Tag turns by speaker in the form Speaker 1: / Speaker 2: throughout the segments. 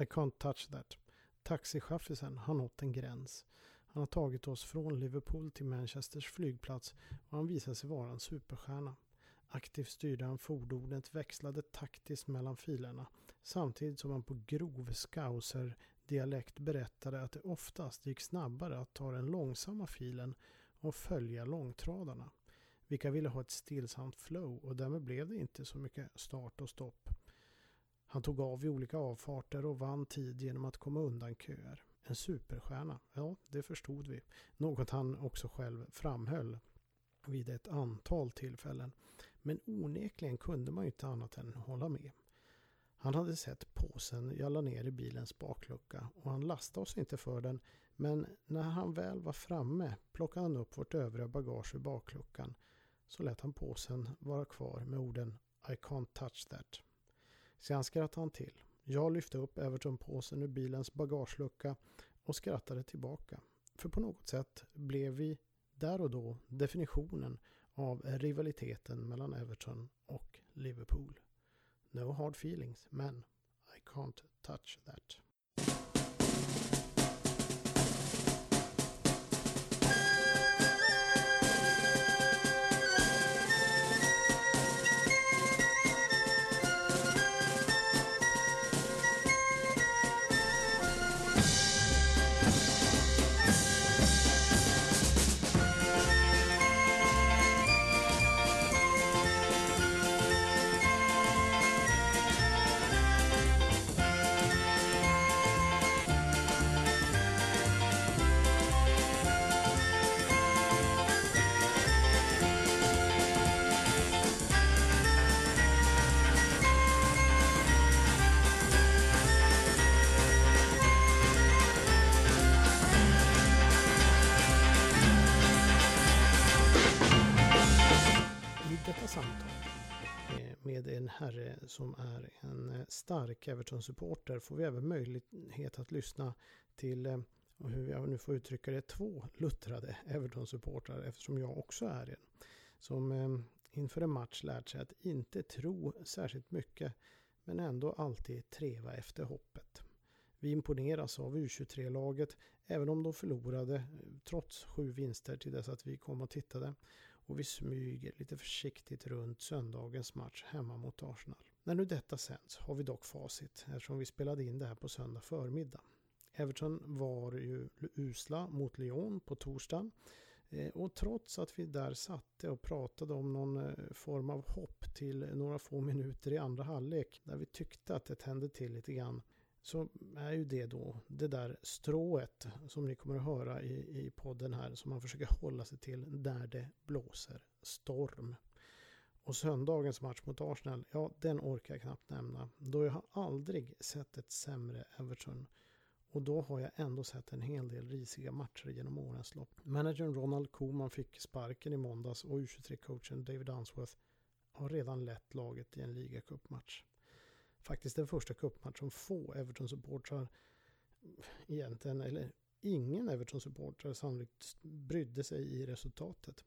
Speaker 1: I can't touch that. Taxichaffisen har nått en gräns. Han har tagit oss från Liverpool till Manchesters flygplats och han visar sig vara en superstjärna. Aktivt styrde han fordonet, växlade taktiskt mellan filerna samtidigt som han på grov scouser dialekt berättade att det oftast gick snabbare att ta den långsamma filen och följa långtradarna. Vilka ville ha ett stillsamt flow och därmed blev det inte så mycket start och stopp. Han tog av i olika avfarter och vann tid genom att komma undan köer. En superstjärna, ja det förstod vi. Något han också själv framhöll vid ett antal tillfällen. Men onekligen kunde man ju inte annat än hålla med. Han hade sett påsen jag la ner i bilens baklucka och han lastade oss inte för den men när han väl var framme plockade han upp vårt övriga bagage ur bakluckan så lät han påsen vara kvar med orden I can't touch that. Sen skrattade han till. Jag lyfte upp Everton-påsen ur bilens bagagelucka och skrattade tillbaka. För på något sätt blev vi där och då definitionen av rivaliteten mellan Everton och Liverpool. No hard feelings, men I can't touch that. Stark Everton-supporter får vi även möjlighet att lyssna till, eh, och hur jag nu får uttrycka det, två luttrade Everton-supportrar eftersom jag också är en. Som eh, inför en match lärt sig att inte tro särskilt mycket men ändå alltid treva efter hoppet. Vi imponeras av U23-laget även om de förlorade trots sju vinster till dess att vi kom och tittade och vi smyger lite försiktigt runt söndagens match hemma mot Arsenal. När nu detta sänds har vi dock facit eftersom vi spelade in det här på söndag förmiddag. Everton var ju usla mot Lyon på torsdagen eh, och trots att vi där satte och pratade om någon eh, form av hopp till några få minuter i andra halvlek där vi tyckte att det tände till lite grann så är ju det då det där strået som ni kommer att höra i, i podden här som man försöker hålla sig till där det blåser storm. Och söndagens match mot Arsenal, ja den orkar jag knappt nämna. Då jag har aldrig sett ett sämre Everton. Och då har jag ändå sett en hel del risiga matcher genom årens lopp. Managern Ronald Koeman fick sparken i måndags och U23-coachen David Unsworth har redan lett laget i en ligacupmatch faktiskt den första cupmatch som få Everton-supportrar egentligen, eller ingen Everton-supportrar sannolikt brydde sig i resultatet.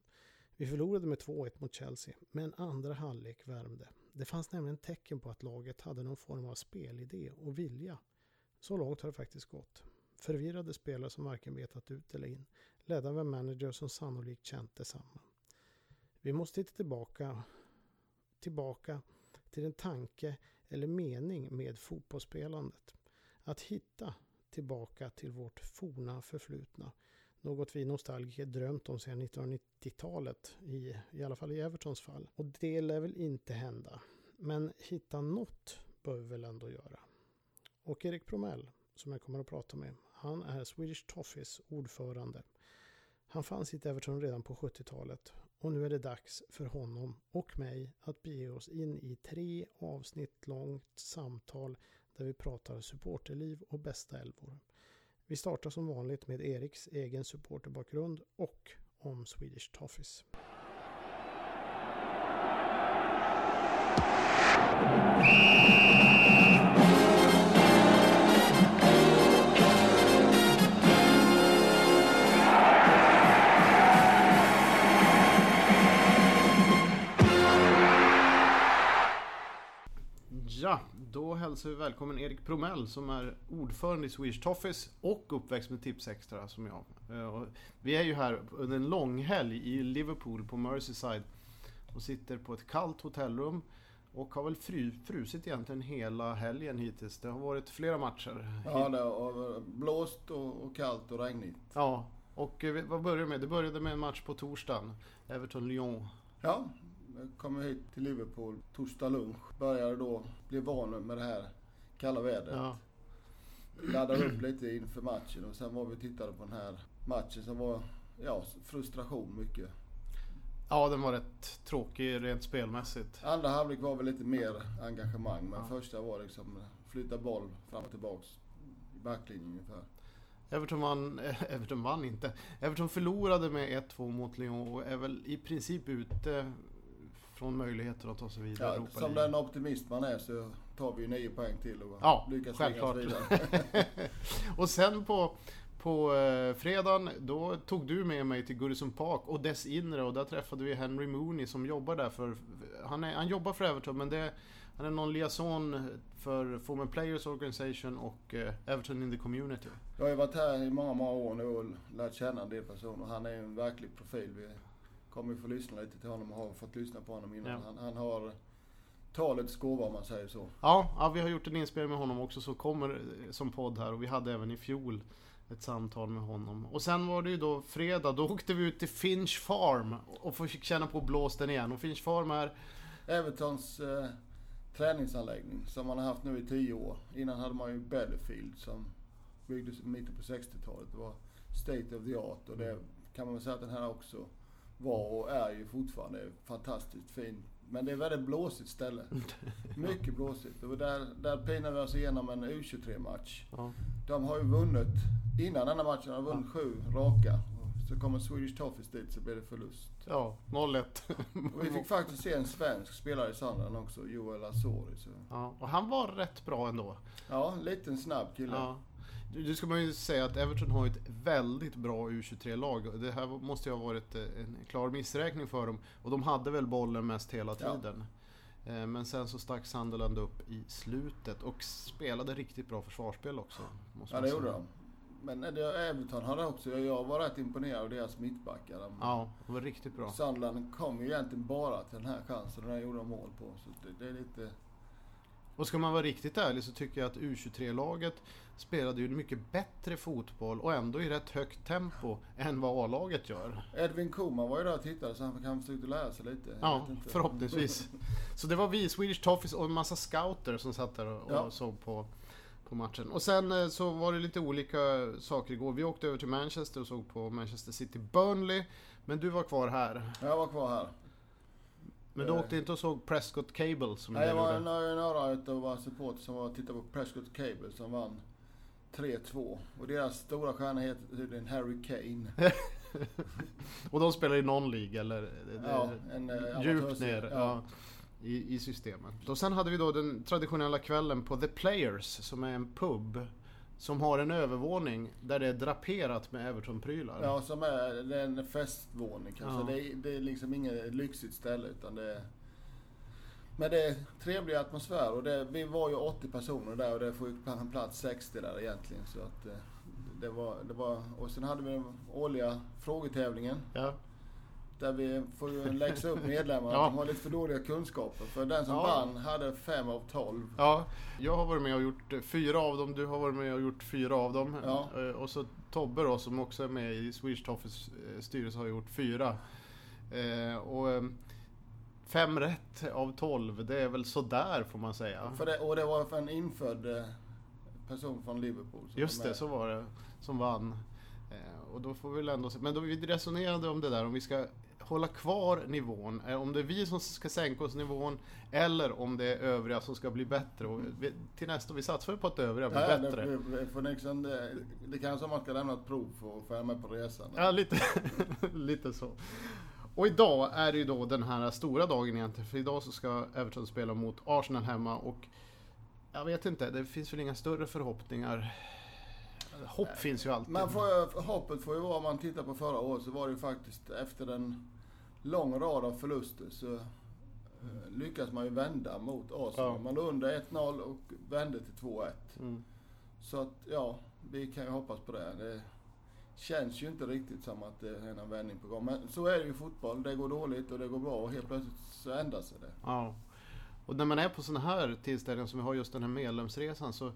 Speaker 1: Vi förlorade med 2-1 mot Chelsea, men andra halvlek värmde. Det fanns nämligen tecken på att laget hade någon form av spelidé och vilja. Så långt har det faktiskt gått. Förvirrade spelare som varken vetat ut eller in, ledda av en manager som sannolikt känt detsamma. Vi måste hitta tillbaka, tillbaka till en tanke eller mening med fotbollsspelandet. Att hitta tillbaka till vårt forna förflutna. Något vi nostalgiker drömt om sedan 1990-talet, i, i alla fall i Evertons fall. Och det lär väl inte hända. Men hitta något bör vi väl ändå göra. Och Erik Promell, som jag kommer att prata med, han är Swedish Toffees ordförande. Han fanns i Everton redan på 70-talet och nu är det dags för honom och mig att bege oss in i tre avsnitt långt samtal där vi pratar supporterliv och bästa älvor. Vi startar som vanligt med Eriks egen supporterbakgrund och om Swedish Toffees.
Speaker 2: Då hälsar vi välkommen Erik Promell som är ordförande i Swedish Toffees och uppväxt med Tips Extra som jag. Eh, vi är ju här under en lång helg i Liverpool på Merseyside och sitter på ett kallt hotellrum och har väl frusit egentligen hela helgen hittills. Det har varit flera matcher.
Speaker 3: Ja, det har blåst och, och kallt och regnigt.
Speaker 2: Ja, och eh, vad började med? Det började med en match på torsdagen. Everton-Lyon.
Speaker 3: Ja, jag kom hit till Liverpool torsdag lunch. Började då bli van med det här kalla vädret. Ja. Laddade upp lite inför matchen och sen var vi och tittade på den här matchen som var, ja, frustration mycket.
Speaker 2: Ja, den var rätt tråkig rent spelmässigt.
Speaker 3: Andra halvlek var väl lite mer engagemang, men ja. första var liksom flytta boll fram och tillbaks i backlinjen ungefär.
Speaker 2: Everton vann, Everton vann inte. Everton förlorade med 1-2 mot Lyon och är väl i princip ute från möjligheter att ta sig vidare.
Speaker 3: Ja, som den optimist man är så tar vi ju nio poäng till och ja, lyckas
Speaker 2: självklart. vidare. och sen på, på eh, fredagen, då tog du med mig till Goodison Park och dess inre och där träffade vi Henry Mooney som jobbar där för... Han, är, han jobbar för Everton men det, han är någon liaison för Former Players Organization och eh, Everton in the Community.
Speaker 3: Jag har ju varit här i många, många år nu och lärt känna en del personer. Han är en verklig profil. Vi kommer ju få lyssna lite till honom och har fått lyssna på honom innan. Ja. Han, han har talets gåva om man säger så.
Speaker 2: Ja, ja, vi har gjort en inspelning med honom också som kommer eh, som podd här och vi hade även i fjol ett samtal med honom. Och sen var det ju då fredag, då åkte vi ut till Finch Farm och fick känna på blåsten igen. Och Finch Farm är...
Speaker 3: Evertons eh, träningsanläggning som man har haft nu i tio år. Innan hade man ju Bellefield som byggdes i mitten på 60-talet. Det var state of the art och det kan man väl säga att den här också var och är ju fortfarande fantastiskt fin. Men det är väldigt blåsigt ställe. Mycket blåsigt. Och där, där pinar vi oss igenom en U23-match. Ja. De har ju vunnit, innan denna matchen, har vunnit ja. sju raka. Så kommer Swedish Toffees dit så blir det förlust.
Speaker 2: Ja, 0-1.
Speaker 3: och vi fick faktiskt se en svensk spelare i Sandland också, Joel Asori. Så.
Speaker 2: Ja, och han var rätt bra ändå.
Speaker 3: Ja, en liten snabb kille. Ja.
Speaker 2: Nu ska man ju säga att Everton har ett väldigt bra U23-lag. Det här måste ju ha varit eh, en klar missräkning för dem. Och de hade väl bollen mest hela tiden. Ja. Eh, men sen så stack Sunderland upp i slutet och spelade riktigt bra försvarsspel också.
Speaker 3: ja, det gjorde de. Men Everton hade också, jag var rätt imponerad av deras mittbackar.
Speaker 2: Ja, de var riktigt bra.
Speaker 3: Sunderland kom ju egentligen bara till den här chansen och den gjorde de mål på. Så det, det är lite...
Speaker 2: Och ska man vara riktigt ärlig så tycker jag att U23-laget spelade ju mycket bättre fotboll och ändå i rätt högt tempo än vad A-laget gör.
Speaker 3: Edvin Koman var ju där och tittade så han kan försöka lära sig lite.
Speaker 2: Ja, förhoppningsvis. så det var vi, Swedish Toffees och en massa scouter som satt där och, ja. såg på, på matchen. Och sen eh, så var det lite olika saker igår. Vi åkte över till Manchester och såg på Manchester City Burnley. Men du var kvar här.
Speaker 3: Jag var kvar här.
Speaker 2: Men du åkte inte och såg Prescott Cable som
Speaker 3: Nej, jag var några utav våra supportrar som var och tittade på Prescott Cable som vann 3-2. Och deras stora stjärna heter tydligen Harry Kane.
Speaker 2: och de spelar i någon League eller? Ja, en äh, Djupt ner. Ja. I, i systemet. Och sen hade vi då den traditionella kvällen på The Players som är en pub som har en övervåning där det är draperat med Everton-prylar.
Speaker 3: Ja, som är, det är en festvåning kanske. Ja. Det, är, det är liksom inget lyxigt ställe utan det är... Men det är trevlig atmosfär och det, vi var ju 80 personer där och det får ju plats 60 där egentligen. Så att eh, det var, det var, och sen hade vi den årliga frågetävlingen. Ja. Där vi får läxa upp medlemmarna ja. att de har lite för dåliga kunskaper. För den som ja. vann hade fem av tolv.
Speaker 2: Ja, jag har varit med och gjort fyra av dem. Du har varit med och gjort fyra av dem. Ja. Eh, och så Tobbe då, som också är med i Swedish Toffees eh, styrelse, har gjort fyra. Eh, och fem rätt av tolv, det är väl sådär får man säga.
Speaker 3: För det, och det var för en infödd person från Liverpool.
Speaker 2: Just det, så var det. Som vann. Och då får vi väl ändå se. Men då vi resonerade om det där, om vi ska hålla kvar nivån. Eh, om det är vi som ska sänka oss nivån eller om det är övriga som ska bli bättre. Och vi, till nästa, vi satsar på att övriga blir ja, bättre.
Speaker 3: Det, för liksom det, det kanske man ska lämna ett prov för att få med på resan.
Speaker 2: Ja, lite, lite så. Och idag är det ju då den här stora dagen egentligen. För idag så ska Everton spela mot Arsenal hemma och jag vet inte, det finns väl inga större förhoppningar. Hopp finns ju alltid.
Speaker 3: Men får, hoppet får ju vara, om man tittar på förra året så var det ju faktiskt efter en lång rad av förluster så eh, lyckas man ju vända mot Arsenal.
Speaker 2: Ja.
Speaker 3: Man låg under 1-0 och vände till 2-1.
Speaker 2: Mm.
Speaker 3: Så att ja, vi kan ju hoppas på det. Det känns ju inte riktigt som att det är en vändning på gång. Men så är det ju i fotboll. Det går dåligt och det går bra och helt plötsligt så ändrar sig det.
Speaker 2: Ja. Och när man är på sådana här tillställningar som vi har just den här medlemsresan så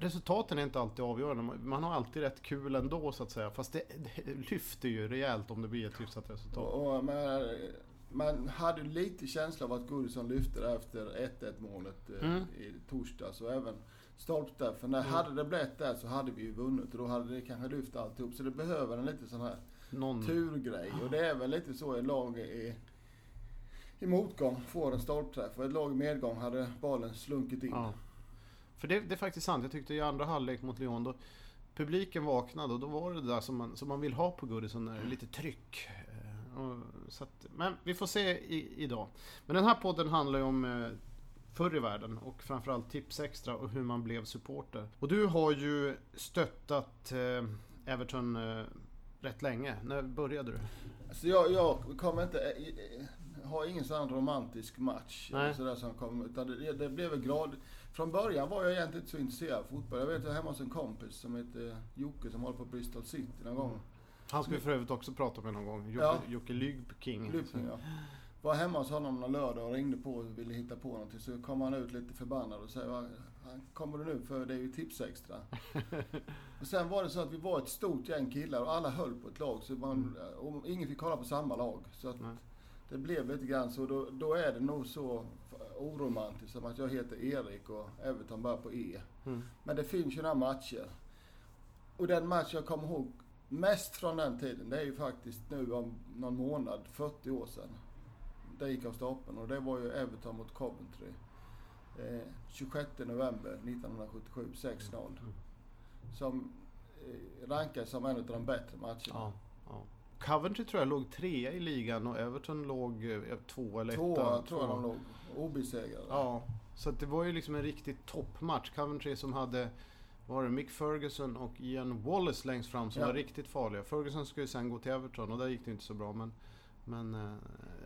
Speaker 2: Resultaten är inte alltid avgörande. Man har alltid rätt kul ändå så att säga. Fast det, det lyfter ju rejält om det blir ett hyfsat resultat.
Speaker 3: Och, man, man hade lite känsla av att Goodison lyfte efter 1-1 målet eh,
Speaker 2: Mm.
Speaker 3: i torsdags och även stolpte För när
Speaker 2: Mm.
Speaker 3: hade det blivit där så hade vi ju vunnit och då hade det kanske lyft alltihop. Så det behöver en lite sån här
Speaker 2: Någon...
Speaker 3: turgrej. Och det är väl lite så i lag i, i motgång får en stolpträff och ett lag i medgång hade bollen slunkit in.
Speaker 2: Ja. För det, det är faktiskt sant. Jag tyckte i andra halvlek mot Lyon då publiken vaknade och då var det där som man, som man vill ha på Goodison. där, Lite tryck. Eh, så att, men vi får se i, idag. Men den här podden handlar ju om eh, förr i världen och framförallt tips extra och hur man blev supporter. Och du har ju stöttat eh, Everton rätt länge. När började du?
Speaker 3: Så jag, jag kommer inte... eh, Har ingen sån romantisk match. Sådär som kom, utan det, det blev väl grad... Från början var jag egentligen inte så intresserad av fotboll. Jag vet jag var hemma hos en kompis som heter Jocke som håller på Bristol City någon gång.
Speaker 2: Han ska vi för övrigt också prata med någon gång. Jocke,
Speaker 3: Ja.
Speaker 2: Jocke Lygking.
Speaker 3: Lypping, ja. Var hemma hos honom någon lördag och ringde på och ville hitta på någonting. Så kom han ut lite förbannad och säger "Va, Kommer du nu för det är ju tips extra. och sen var det så att vi var ett stort gäng killar och alla höll på ett lag. Så man, och ingen fick kolla på samma lag. Så att
Speaker 2: Nej.
Speaker 3: Det blev lite grann så. Då, då är det nog så oromantiskt som att jag heter Erik och Everton börjar på E.
Speaker 2: Mm.
Speaker 3: Men det finns ju några matcher. Och den match jag kommer ihåg mest från den tiden, det är ju faktiskt nu om någon månad, 40 år sedan. Det gick av stapeln och det var ju Everton mot Coventry. Eh, 26 november 1977, 6-0. Som eh, rankas som en av de bättre matcherna.
Speaker 2: Ja, ja. Coventry tror jag låg trea i ligan och Everton låg eh, två eller
Speaker 3: Två
Speaker 2: etta.
Speaker 3: tror jag de låg. Obesegrade.
Speaker 2: Ja, så det var ju liksom en riktig toppmatch. Coventry som hade var det Mick Ferguson och Ian Wallace längst fram som
Speaker 3: Ja.
Speaker 2: var riktigt farliga. Ferguson skulle ju sen gå till Everton och där gick det inte så bra. Men, men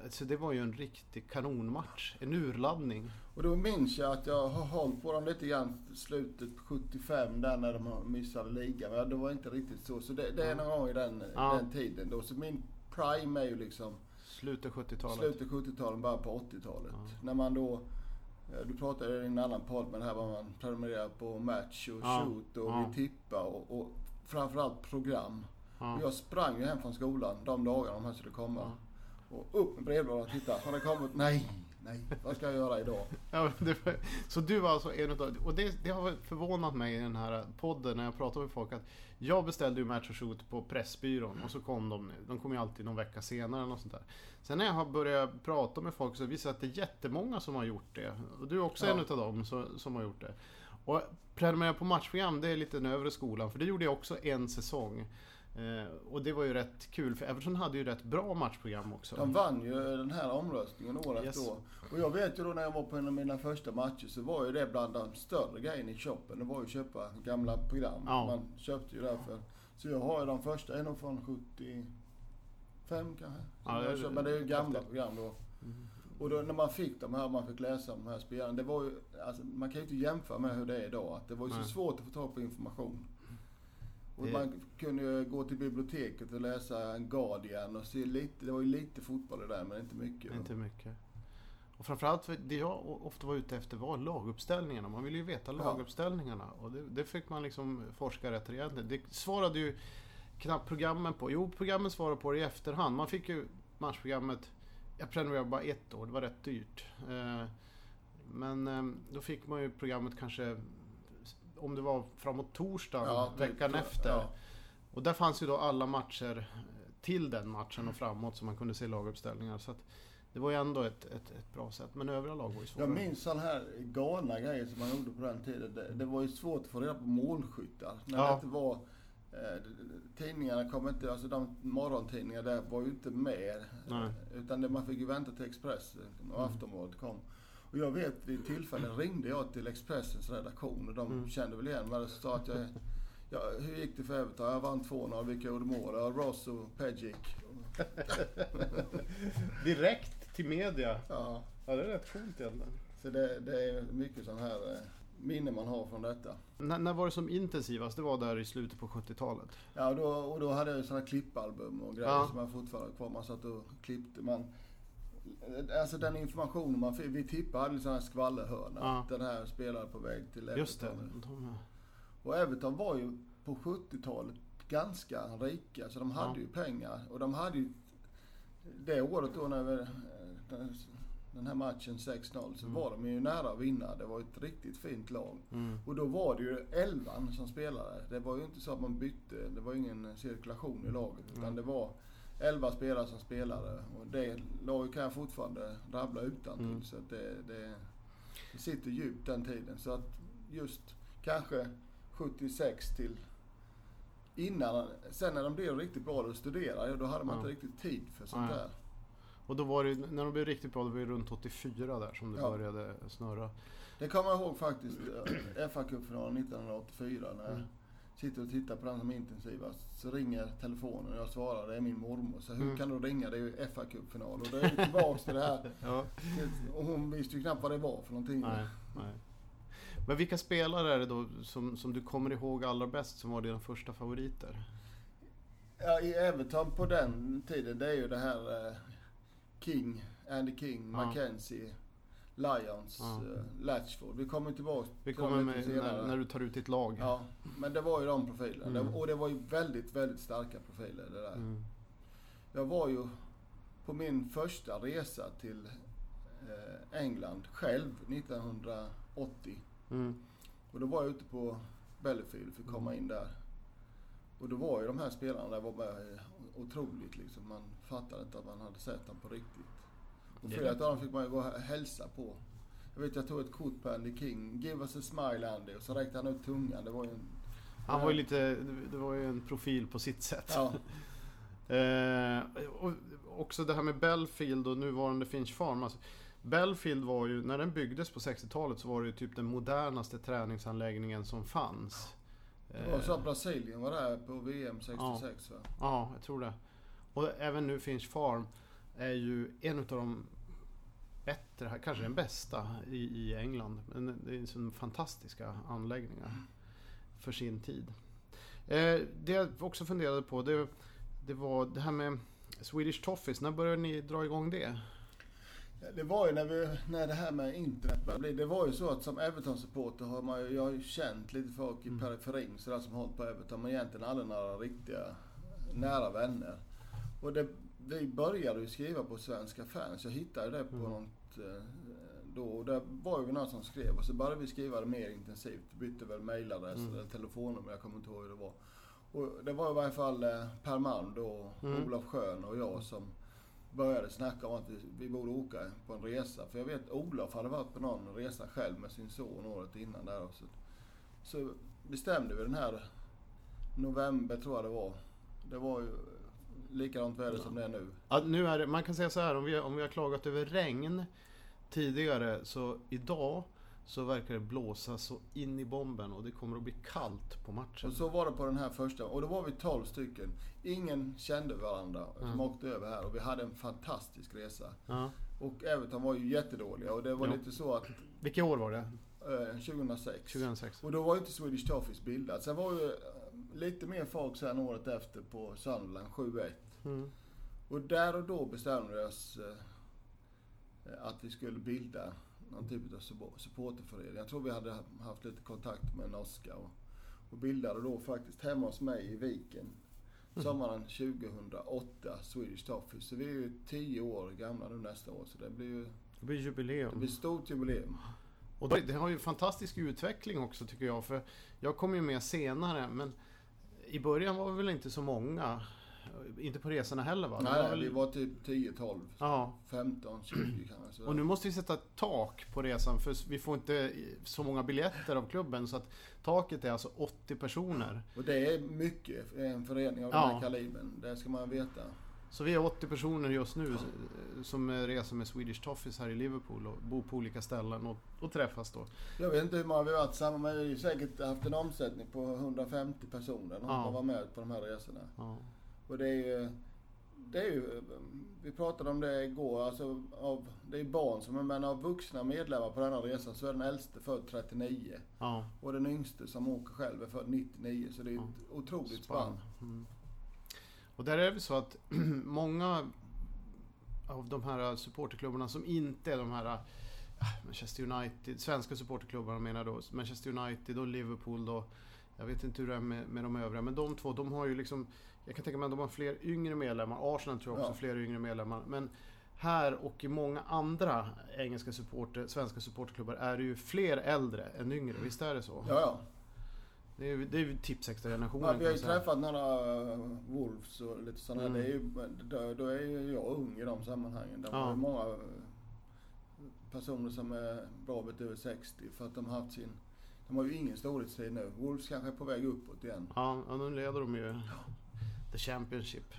Speaker 2: alltså det var ju en riktig kanonmatch. En urladdning.
Speaker 3: Och då minns jag att jag har hållit på dem lite grann slutet på 75 där när de missade ligan. Men det var inte riktigt så. Så det, det är
Speaker 2: Ja.
Speaker 3: någon gång i den,
Speaker 2: Ja.
Speaker 3: den tiden då. Så min prime är ju liksom
Speaker 2: Slutet 70-talet.
Speaker 3: slutet 70-talet, början på 80-talet.
Speaker 2: Ja.
Speaker 3: När man då eh, du pratade i en annan podd men här var man prenumererar på match och
Speaker 2: Ja.
Speaker 3: shoot och
Speaker 2: Ja.
Speaker 3: vi tippa och, och framförallt program.
Speaker 2: Ja.
Speaker 3: Jag sprang ju hem från skolan de dagarna de här skulle komma. Och upp med brevlådan och titta. Har det kommit? Nej, nej. Vad ska jag göra idag?
Speaker 2: Ja, det var, så du var alltså en utav, och det, det har förvånat mig i den här podden när jag pratar med folk att jag beställde ju Match och Shoot på Pressbyrån och så kom de, de kom ju alltid någon vecka senare eller något sånt där. Sen när jag har börjat prata med folk så visar det att det är jättemånga som har gjort det. Och du är också
Speaker 3: Ja.
Speaker 2: en utav dem som, som har gjort det. Och prenumerera på matchprogram, det är lite den övre skolan, för det gjorde jag också en säsong. Eh, och det var ju rätt kul, för Everton hade ju rätt bra matchprogram också.
Speaker 3: De vann ju den här omröstningen år
Speaker 2: Yes.
Speaker 3: efter år. Och jag vet ju då när jag var på en av mina första matcher så var ju det bland de större grejerna i shoppen. Det var ju att köpa gamla program.
Speaker 2: Ja.
Speaker 3: Man köpte ju därför. Så jag har ju de första, nog från 75 kanske.
Speaker 2: Ja, det-
Speaker 3: köpte. Men det är ju gamla
Speaker 2: häftigt.
Speaker 3: program då.
Speaker 2: Mm.
Speaker 3: Och då när man fick de här, man fick läsa de här spelarna. Det var ju, alltså, man kan ju inte jämföra med hur det är idag. Att det var ju så
Speaker 2: Nej.
Speaker 3: svårt att få tag på information. Och
Speaker 2: Det-
Speaker 3: man kunde ju gå till biblioteket och läsa en Guardian och se lite, det var ju lite fotboll det där men inte mycket.
Speaker 2: Inte mycket. Och framförallt, för det jag ofta var ute efter var laguppställningarna. Man ville ju veta
Speaker 3: Ja.
Speaker 2: laguppställningarna. Och det, det fick man liksom forska rätt rejält. Det svarade ju knappt programmen på. Jo, programmen svarade på det i efterhand. Man fick ju matchprogrammet. Jag prenumererade bara ett år, det var rätt dyrt. Eh, Men eh, då fick man ju programmet kanske om det var framåt torsdagen
Speaker 3: Ja,
Speaker 2: veckan efter.
Speaker 3: Ja.
Speaker 2: Och där fanns ju då alla matcher eh, till den matchen och framåt så man kunde se laguppställningar. Så det var ju ändå ett, ett, ett bra sätt. Men övriga lag var ju svårare.
Speaker 3: Jag minns sådana här galna grejer som man gjorde på den tiden. Det, det var ju svårt att få reda på målskyttar. När
Speaker 2: Ja.
Speaker 3: det inte var... Eh, tidningarna kom inte, alltså de morgontidningarna där var ju inte med.
Speaker 2: Nej.
Speaker 3: Utan det, man fick ju vänta till Expressen och
Speaker 2: Mm.
Speaker 3: Aftonbladet kom. Och jag vet vid ett tillfälle ringde jag till Expressens redaktion och de
Speaker 2: Mm.
Speaker 3: kände väl igen mig. Det sa att jag... Ja, hur gick det för Everton? Jag vann 2-0. Vilka gjorde mål? Ja, Ross och Pejic.
Speaker 2: Direkt! till media.
Speaker 3: Ja,
Speaker 2: Ja, det är rätt coolt egentligen.
Speaker 3: så det, det är mycket sån här eh, minne man har från detta.
Speaker 2: N- när var det som intensivast? Det var där i slutet på 70-talet.
Speaker 3: Ja, och då, och då hade jag ju såna klippalbum och grejer
Speaker 2: Ja.
Speaker 3: som jag fortfarande har kvar. Man satt och klippte. Man, alltså den informationen man fick. Vi tippade hade en sån här skvallerhörna.
Speaker 2: Ja.
Speaker 3: Den här spelade på väg till
Speaker 2: Just det.
Speaker 3: Everton.
Speaker 2: De,
Speaker 3: Och Everton var ju på 70-talet ganska rika. Så de hade
Speaker 2: Ja.
Speaker 3: ju pengar. Och de hade ju... Det året då när vi, den- den här matchen 6-0 så
Speaker 2: Mm.
Speaker 3: var de ju nära att vinna. Det var ett riktigt fint lag.
Speaker 2: mm.
Speaker 3: Och då var det ju elvan som spelade. Det var ju inte så att man bytte. Det var ju ingen cirkulation i laget. Utan
Speaker 2: Mm.
Speaker 3: det var elva spelare som spelade. Och det laget kan jag fortfarande rabbla utan till.
Speaker 2: Mm.
Speaker 3: Så det, det, det sitter djupt den tiden. Så att just kanske 76 till innan. Sen när de blev riktigt bra och studerade, då hade man
Speaker 2: Ja.
Speaker 3: inte riktigt tid för sånt
Speaker 2: Nej.
Speaker 3: där.
Speaker 2: Och då var det, när de blev riktigt bra, det var ju runt 84 där som det
Speaker 3: Ja.
Speaker 2: började snurra.
Speaker 3: Det kommer jag ihåg faktiskt. eh, fa Cup-finalen 1984 när
Speaker 2: Mm.
Speaker 3: Sitter och tittar på den som intensivast. Så ringer telefonen och jag svarar, det är min mormor. Så hur
Speaker 2: Mm.
Speaker 3: kan du ringa? Det är ju fa Cup-final. Och då är vi tillbaks till det här.
Speaker 2: Ja.
Speaker 3: Och hon visste ju knappt vad det var för någonting.
Speaker 2: Nej, nej. Men vilka spelare är det då som, som du kommer ihåg allra bäst som var dina första favoriter?
Speaker 3: Ja, i Everton på den tiden, det är ju det här eh, King, Andy King,
Speaker 2: Ja.
Speaker 3: Mackenzie, Lions,
Speaker 2: Ja.
Speaker 3: eh, Latchford. Vi kommer tillbaka
Speaker 2: Vi kommer med när, när du tar ut ditt lag.
Speaker 3: Ja, men det var ju de profilerna.
Speaker 2: Mm.
Speaker 3: Och det var ju väldigt, väldigt starka profiler det där.
Speaker 2: Mm.
Speaker 3: Jag var ju på min första resa till eh, England själv 1980.
Speaker 2: Mm.
Speaker 3: Och då var jag ute på Bellefield för att komma in där. Och då var ju de här spelarna där var bara eh, otroligt liksom. Man fattade inte att man hade sett dem på riktigt. Och flera av dem fick man ju gå och hälsa på. Jag vet jag tog ett kort på Andy King. Give us a smile Andy. Och så räckte han ut tungan. Det var ju en...
Speaker 2: Han var ju lite, det var ju en profil på sitt sätt.
Speaker 3: Ja,
Speaker 2: Eh, och också det här med Belfield och nuvarande Finch Farm. Alltså, Belfield var ju, när den byggdes på 60-talet så var det ju typ den modernaste träningsanläggningen som fanns.
Speaker 3: det var så att Brasilien var där på VM 66 va?
Speaker 2: Ja, jag tror det. Och även nu Finch Farm är ju en av de bättre, kanske den bästa i, i England. Men det är så fantastiska anläggningar för sin tid. Eh, det jag också funderade på det, det var det här med Swedish Toffees. När började ni dra igång det?
Speaker 3: Det var ju när, vi, när det här med internet började bli. Det var ju så att som Everton-supporter har man ju, jag har ju känt lite folk i
Speaker 2: Mm.
Speaker 3: periferin sådär som hållit på Everton. Men egentligen aldrig några riktiga nära vänner. Och det, vi började ju skriva på Svenska fans. Jag hittade det på
Speaker 2: Mm.
Speaker 3: något eh, då. Och det var ju någon som skrev. Och så började vi skriva det mer intensivt. Bytte väl mailadress
Speaker 2: Mm.
Speaker 3: eller telefonnummer. Jag kommer inte ihåg hur det var. Och det var i varje fall eh, Per Malm då,
Speaker 2: Mm.
Speaker 3: Olof Schön och jag som började snacka om att vi, vi borde åka på en resa. För jag vet Olof hade varit på någon resa själv med sin son året innan där. Och så, så bestämde vi den här november tror jag det var. Det var ju likadant väder som det är nu.
Speaker 2: Ja, nu är det, man kan säga så här, om vi, om vi har klagat över regn tidigare så idag så verkar det blåsa så in i bomben och det kommer att bli kallt på matchen.
Speaker 3: Och så var det på den här första. Och då var vi 12 stycken. Ingen kände varandra som
Speaker 2: Mm.
Speaker 3: åkte över här. Och vi hade en fantastisk resa.
Speaker 2: Ja.
Speaker 3: Och Everton var ju jättedåliga. Och det var
Speaker 2: Ja.
Speaker 3: lite så att
Speaker 2: Vilka år var det?
Speaker 3: eh, 2006.
Speaker 2: 2006?
Speaker 3: Och då var ju inte Swedish Toffees bildat. Sen var ju lite mer folk sen året efter på Sunderland 7-1.
Speaker 2: Mm.
Speaker 3: Och där och då bestämde vi oss eh, att vi skulle bilda någon typ av suppo- supporterförening. Jag tror vi hade haft lite kontakt med norska och, och bildade då faktiskt hemma hos mig i Viken
Speaker 2: Mm.
Speaker 3: sommaren 2008 Swedish Toffees. Så vi är ju 10 år gamla nu nästa år så det blir ju
Speaker 2: Det blir
Speaker 3: det
Speaker 2: jubileum.
Speaker 3: blir stort jubileum.
Speaker 2: Och det det har ju fantastisk utveckling också tycker jag. För jag kom ju med senare men i början var vi väl inte så många. Inte på resorna heller va?
Speaker 3: Nej,
Speaker 2: var väl-
Speaker 3: vi var typ 10, 12,
Speaker 2: Ja,
Speaker 3: 15, 20 kanske.
Speaker 2: och nu måste vi sätta tak på resan för vi får inte så många biljetter av klubben så att taket är alltså 80 personer.
Speaker 3: Och det är mycket för en förening av
Speaker 2: Ja.
Speaker 3: den här kalibern. Det ska man veta.
Speaker 2: Så vi är 80 personer just nu eh, som reser med Swedish Toffees här i Liverpool och bor på olika ställen och, och träffas då.
Speaker 3: Jag vet inte hur många vi har varit samman men vi har säkert haft en omsättning på 150 personer. De
Speaker 2: Ja.
Speaker 3: som var med på de här resorna.
Speaker 2: Ja.
Speaker 3: Och det är ju det är ju, vi pratade om det igår, alltså av, det är barn som är, men av vuxna medlemmar på denna resa så är den äldste född 39.
Speaker 2: Ja.
Speaker 3: Och den yngste som åker själv är född 99. Så det är ett otroligt spann.
Speaker 2: Mm. Och där är det så att många av de här supporterklubbarna som inte är de här ah, Manchester United, svenska supporterklubbarna menar då, Manchester United och Liverpool då. Jag vet inte hur det är med, med de övriga, men de två, de har ju liksom Jag kan tänka mig att de har fler yngre medlemmar. Arsenal tror jag också
Speaker 3: Ja.
Speaker 2: fler yngre medlemmar. Men här och i många andra engelska supporter, svenska supporterklubbar är det ju fler äldre än yngre. Visst är det så?
Speaker 3: Ja, ja.
Speaker 2: Det är det är ju tipsextra-generationen
Speaker 3: ja vi har ju träffat några uh, Wolves och lite sådana
Speaker 2: Mm.
Speaker 3: här. Det är ju, då, då är ju jag ung i de sammanhangen. De
Speaker 2: Ja.
Speaker 3: ju många uh, personer som är bra bit över 60 för att de har haft sin... De har ju ingen storhetstid nu. Wolves kanske är på väg uppåt igen.
Speaker 2: Ja, ja, nu leder de ju The Championship.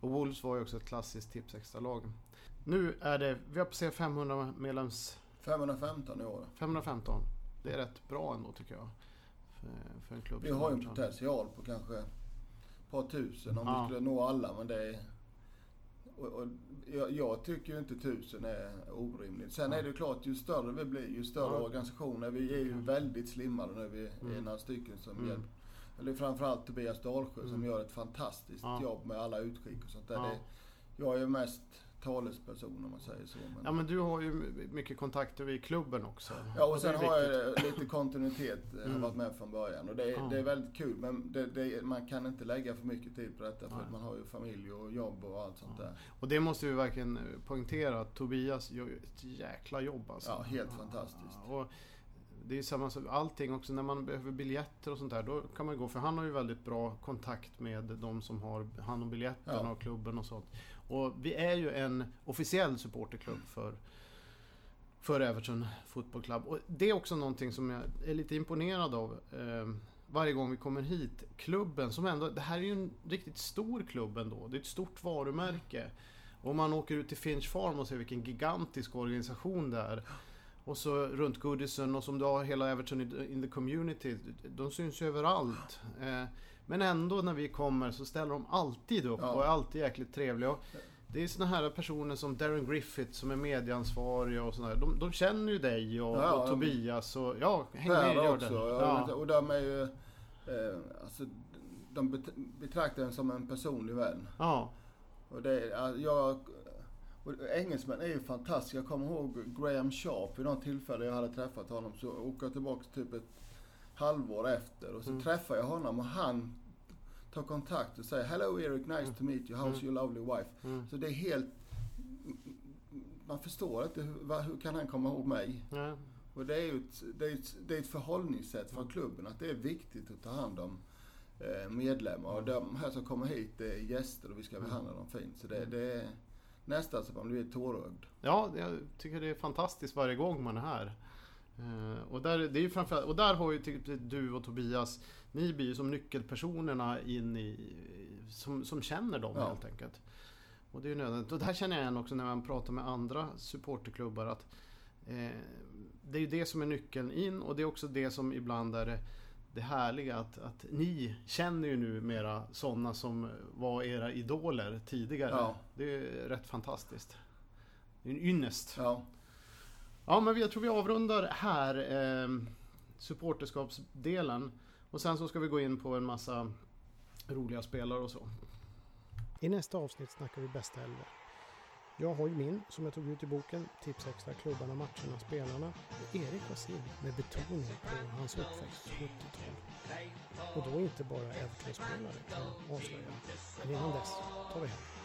Speaker 2: Och Wolves var ju också ett klassiskt tipsextra-lag. Nu är det, vi har passerat 500 medlems...
Speaker 3: 515 i år.
Speaker 2: 515. Det är rätt bra ändå tycker jag. För, för en klubb
Speaker 3: Vi
Speaker 2: som
Speaker 3: har ju en potential på kanske ett par tusen om
Speaker 2: Ja.
Speaker 3: vi skulle nå alla. Men det är... Och, och jag, jag tycker ju inte tusen är orimligt. Sen
Speaker 2: Ja.
Speaker 3: är det ju klart, ju större vi blir, ju större
Speaker 2: Ja.
Speaker 3: organisationer. Vi är ju
Speaker 2: Ja.
Speaker 3: väldigt slimmade nu. Vi är
Speaker 2: Mm.
Speaker 3: några stycken som
Speaker 2: Mm.
Speaker 3: hjälper. Eller framförallt Tobias Dalsjö som
Speaker 2: Mm.
Speaker 3: gör ett fantastiskt jobb med alla utskick och sånt där. Det, jag är mest talesperson om man säger så. Men,
Speaker 2: Ja men du har ju mycket kontakter i klubben också.
Speaker 3: Ja och sen har
Speaker 2: viktigt.
Speaker 3: jag lite kontinuitet, jag har
Speaker 2: Mm.
Speaker 3: varit med från början. Och det är,
Speaker 2: Ja.
Speaker 3: det är väldigt kul men det, det, man kan inte lägga för mycket tid på detta för man har ju familj och jobb och allt sånt
Speaker 2: Ja.
Speaker 3: där.
Speaker 2: Och det måste vi verkligen poängtera att Tobias gör ju ett jäkla jobb alltså.
Speaker 3: Ja, helt fantastiskt.
Speaker 2: Och det är samma sak, allting också när man behöver biljetter och sånt där. Då kan man gå, för han har ju väldigt bra kontakt med de som har hand om biljetterna
Speaker 3: Ja.
Speaker 2: och klubben och sånt. Och vi är ju en officiell supporterklubb för, för Everton Football Club. Och det är också någonting som jag är lite imponerad av. Eh, varje gång vi kommer hit. Klubben som ändå, det här är ju en riktigt stor klubb ändå. Det är ett stort varumärke. Och om man åker ut till Finch Farm och ser vilken gigantisk organisation det är. Och så runt Goodison och som du har hela Everton in in the community. De syns ju överallt. Eh, men ändå när vi kommer så ställer de alltid upp
Speaker 3: Ja.
Speaker 2: och är alltid jäkligt trevliga. Det är såna här personer som Darren Griffith som är medieansvarig och sådär. De, de känner ju dig och,
Speaker 3: Ja,
Speaker 2: och Tobias och ja, häng med gör
Speaker 3: också. Ja. Och de är ju, eh, alltså, de bet- betraktar en som en personlig vän.
Speaker 2: ja.
Speaker 3: Och det, är- jag, och engelsmän är ju fantastiska. Jag kommer ihåg Graham Sharp vid något tillfälle jag hade träffat honom. Så åker jag tillbaka typ ett halvår efter och så
Speaker 2: Mm.
Speaker 3: träffar jag honom och han tar kontakt och säger Hello Eric, nice to meet you. How's
Speaker 2: Mm.
Speaker 3: your lovely wife?
Speaker 2: Mm.
Speaker 3: Så det är helt... Man förstår inte, hur, hur kan han komma ihåg mig? Och det är ju ett, det är ett, det är ett förhållningssätt från klubben att det är viktigt att ta hand om eh, medlemmar. Och de här som kommer hit det är gäster och vi ska behandla dem fint. Så det, det är nästan så man blir tårögd.
Speaker 2: Ja, jag tycker det är fantastiskt varje gång man är här. Eh, och, där, det är ju framförallt, och där har ju typ du och Tobias, ni blir ju som nyckelpersonerna in i, som, som känner dem
Speaker 3: Ja.
Speaker 2: helt enkelt. Och det är ju nödvändigt. Och det här känner jag igen också när man pratar med andra supporterklubbar att eh, det är ju det som är nyckeln in och det är också det som ibland är det, det härliga att, att ni känner ju nu mera sådana som var era idoler tidigare.
Speaker 3: Ja.
Speaker 2: Det är rätt fantastiskt. Det är en ynnest.
Speaker 3: Ja,
Speaker 2: Ja, men jag tror vi avrundar här eh, supporterskapsdelen. Och sen så ska vi gå in på en massa roliga spelare och så.
Speaker 1: I nästa avsnitt snackar vi bästa elva. Jag har ju min, som jag tog ut i boken, Tips Extra, klubbarna, matcherna, spelarna. Och Erik har sin, med betoning på hans uppväxt 70-tal. Och då inte bara Everton-spelare kan jag avslöja. Men innan dess tar vi hem.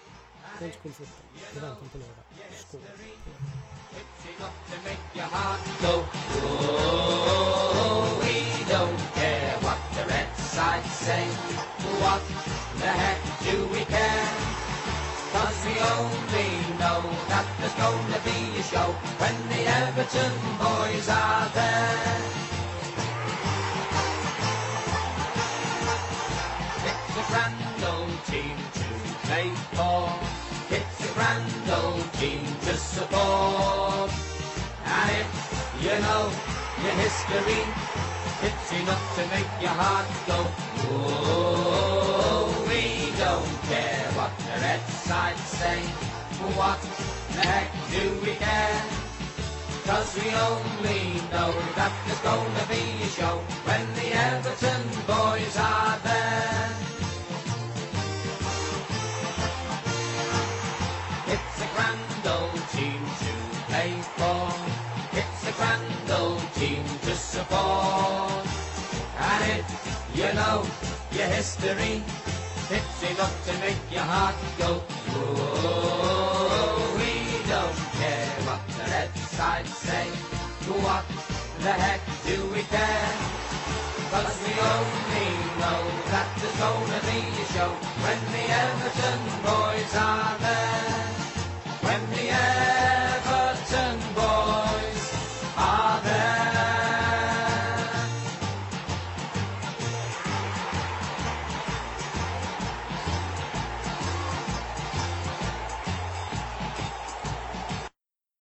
Speaker 4: We don't care what the press Danskunstfotboll What the heck lördag. Skål! Cause we only know that there's gonna be a show when the Everton boys are there. Team to support. And if you know your history, it's enough to make your heart go. Oh, we don't care what the Red side say, what the heck do we care? Cause we only know that there's gonna be a show when the Everton boys are there. History, it's enough to make your heart go. Whoa, we don't care what the red side say. What the heck do we care? Cause we only know that there's gonna be a show when the Everton boys are there. When the